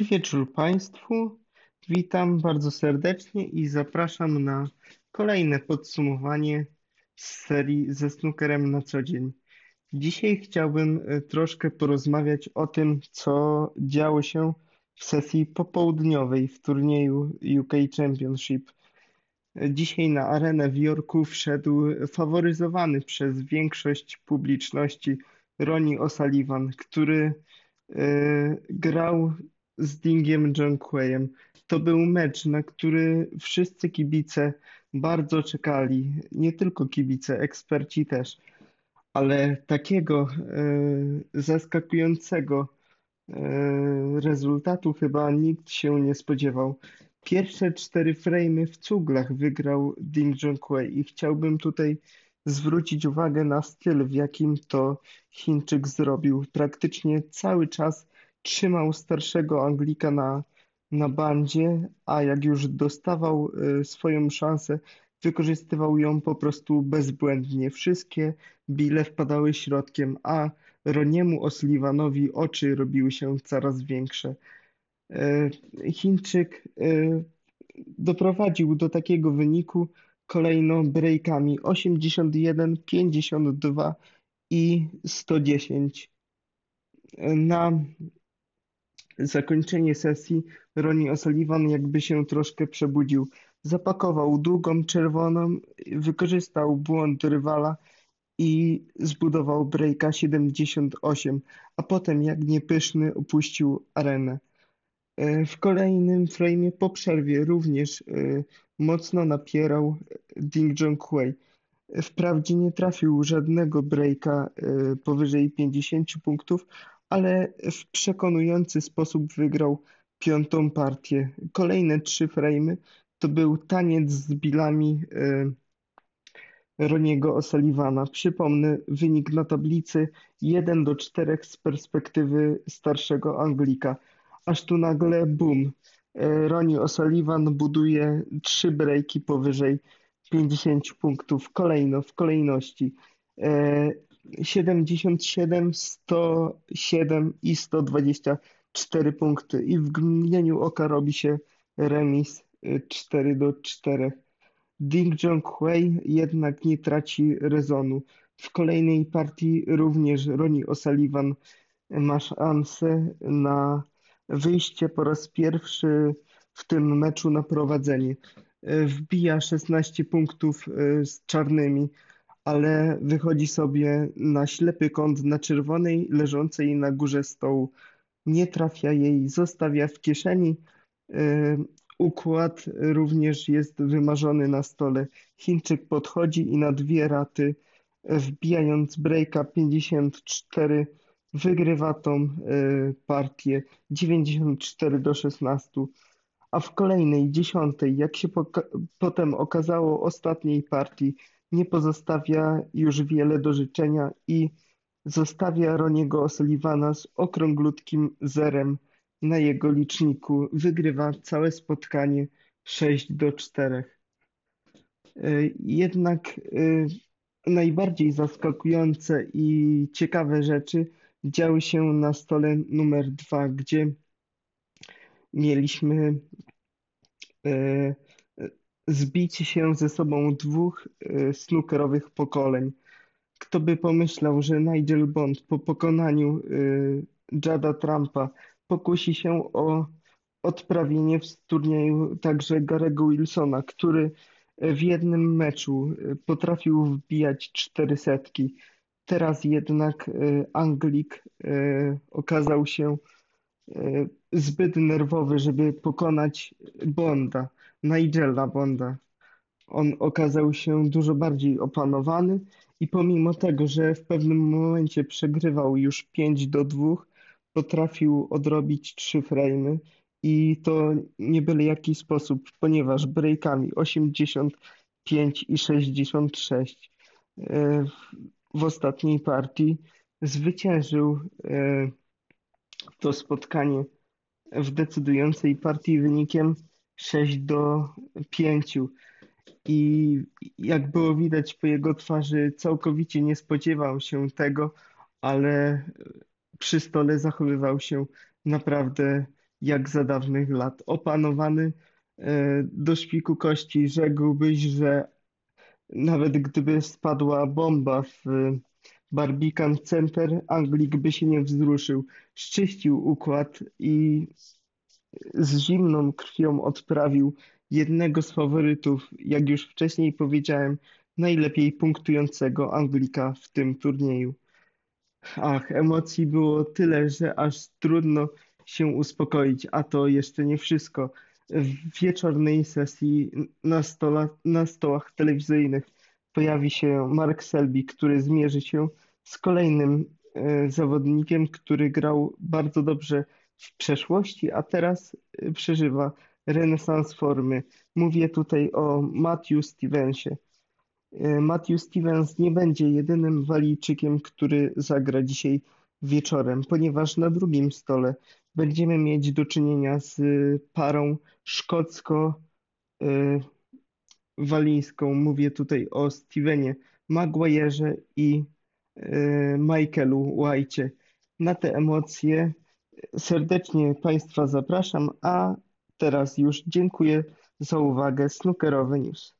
Dobry wieczór Państwu. Witam bardzo serdecznie i zapraszam na kolejne podsumowanie z serii ze snookerem na co dzień. Dzisiaj chciałbym e, troszkę porozmawiać o tym, co działo się w sesji popołudniowej w turnieju UK Championship. E, Dzisiaj na arenę w Jorku wszedł faworyzowany przez większość publiczności Ronnie O'Sullivan, który e, grał z Dingiem Junqueiem. To był mecz, na który wszyscy kibice bardzo czekali. Nie tylko kibice, eksperci też. Ale takiego e, zaskakującego e, rezultatu chyba nikt się nie spodziewał. Pierwsze cztery frame w cuglach wygrał Ding Junquei i chciałbym tutaj zwrócić uwagę na styl, w jakim to Chińczyk zrobił. Praktycznie cały czas trzymał starszego Anglika na, na bandzie, a jak już dostawał y, swoją szansę, wykorzystywał ją po prostu bezbłędnie. Wszystkie bile wpadały środkiem, a Roniemu O'Sullivanowi oczy robiły się coraz większe. Y, Chińczyk y, doprowadził do takiego wyniku kolejno breakami 81, 52 i 110. Na zakończenie sesji Ronnie O'Sullivan jakby się troszkę przebudził. Zapakował długą czerwoną, wykorzystał błąd rywala i zbudował breaka 78, a potem jak niepyszny opuścił arenę. E, w kolejnym frame'ie po przerwie również e, mocno napierał Ding Junhui. Wprawdzie nie trafił żadnego breaka e, powyżej 50 punktów, ale w przekonujący sposób wygrał piątą partię. Kolejne trzy frame'y to był taniec z bilami e, Roniego O'Sullivana. Przypomnę wynik na tablicy 1 do 4 z perspektywy starszego Anglika. Aż tu nagle boom. E, Ronnie O'Sullivan buduje trzy breaki powyżej 50 punktów kolejno w kolejności. E, 77, 107 i 124 punkty. I w mgnieniu oka robi się remis 4 do 4. Ding Junhui jednak nie traci rezonu. W kolejnej partii również Ronnie O'Sullivan ma szansę na wyjście po raz pierwszy w tym meczu na prowadzenie. Wbija 16 punktów e, z czarnymi ale wychodzi sobie na ślepy kąt na czerwonej, leżącej na górze stołu. Nie trafia jej, zostawia w kieszeni. Y, układ również jest wymarzony na stole. Chińczyk podchodzi i na dwie raty, wbijając breaka 54, wygrywa tą y, partię 94 do 16. A w kolejnej, dziesiątej, jak się potem okazało, ostatniej partii, nie pozostawia już wiele do życzenia i zostawia Roniego O'Sullivana z okrąglutkim zerem na jego liczniku. Wygrywa całe spotkanie 6 do 4. E, jednak e, najbardziej zaskakujące i ciekawe rzeczy działy się na stole numer 2, gdzie mieliśmy e, zbicie się ze sobą dwóch e, snookerowych pokoleń. Kto by pomyślał, że Nigel Bond po pokonaniu e, Jada Trumpa pokusi się o odprawienie w turnieju także Garego Wilsona, który w jednym meczu e, potrafił wbijać cztery setki. Teraz jednak Anglik okazał się zbyt nerwowy, żeby pokonać Bonda. Nigela Bonda. On okazał się dużo bardziej opanowany i pomimo tego, że w pewnym momencie przegrywał już 5 do 2, potrafił odrobić 3 frame'y i to nie byle jaki sposób, ponieważ breakami 85 i 66 e, w ostatniej partii zwyciężył e, to spotkanie w decydującej partii wynikiem 6 do 5. I jak było widać po jego twarzy, całkowicie nie spodziewał się tego, ale przy stole zachowywał się naprawdę jak za dawnych lat. Opanowany e, do szpiku kości, rzekłbyś, że nawet gdyby spadła bomba w Barbican Center, Anglik by się nie wzruszył. Szczyścił układ i z zimną krwią odprawił jednego z faworytów, jak już wcześniej powiedziałem, najlepiej punktującego Anglika w tym turnieju. Ach, emocji było tyle, że aż trudno się uspokoić, a to jeszcze nie wszystko. W wieczornej sesji na, stola, na stołach telewizyjnych pojawi się Mark Selby, który zmierzy się z kolejnym e, zawodnikiem, który grał bardzo dobrze w przeszłości, a teraz e, przeżywa renesans formy. Mówię tutaj o Matthew Stevensie. E, Matthew Stevens nie będzie jedynym Walijczykiem, który zagra dzisiaj wieczorem, ponieważ na drugim stole będziemy mieć do czynienia z parą szkocko-walijską. Mówię tutaj o Stevenie Maguire'ze i Michaelu White'cie. Na te emocje serdecznie Państwa zapraszam, a teraz już dziękuję za uwagę. Snookerowe News.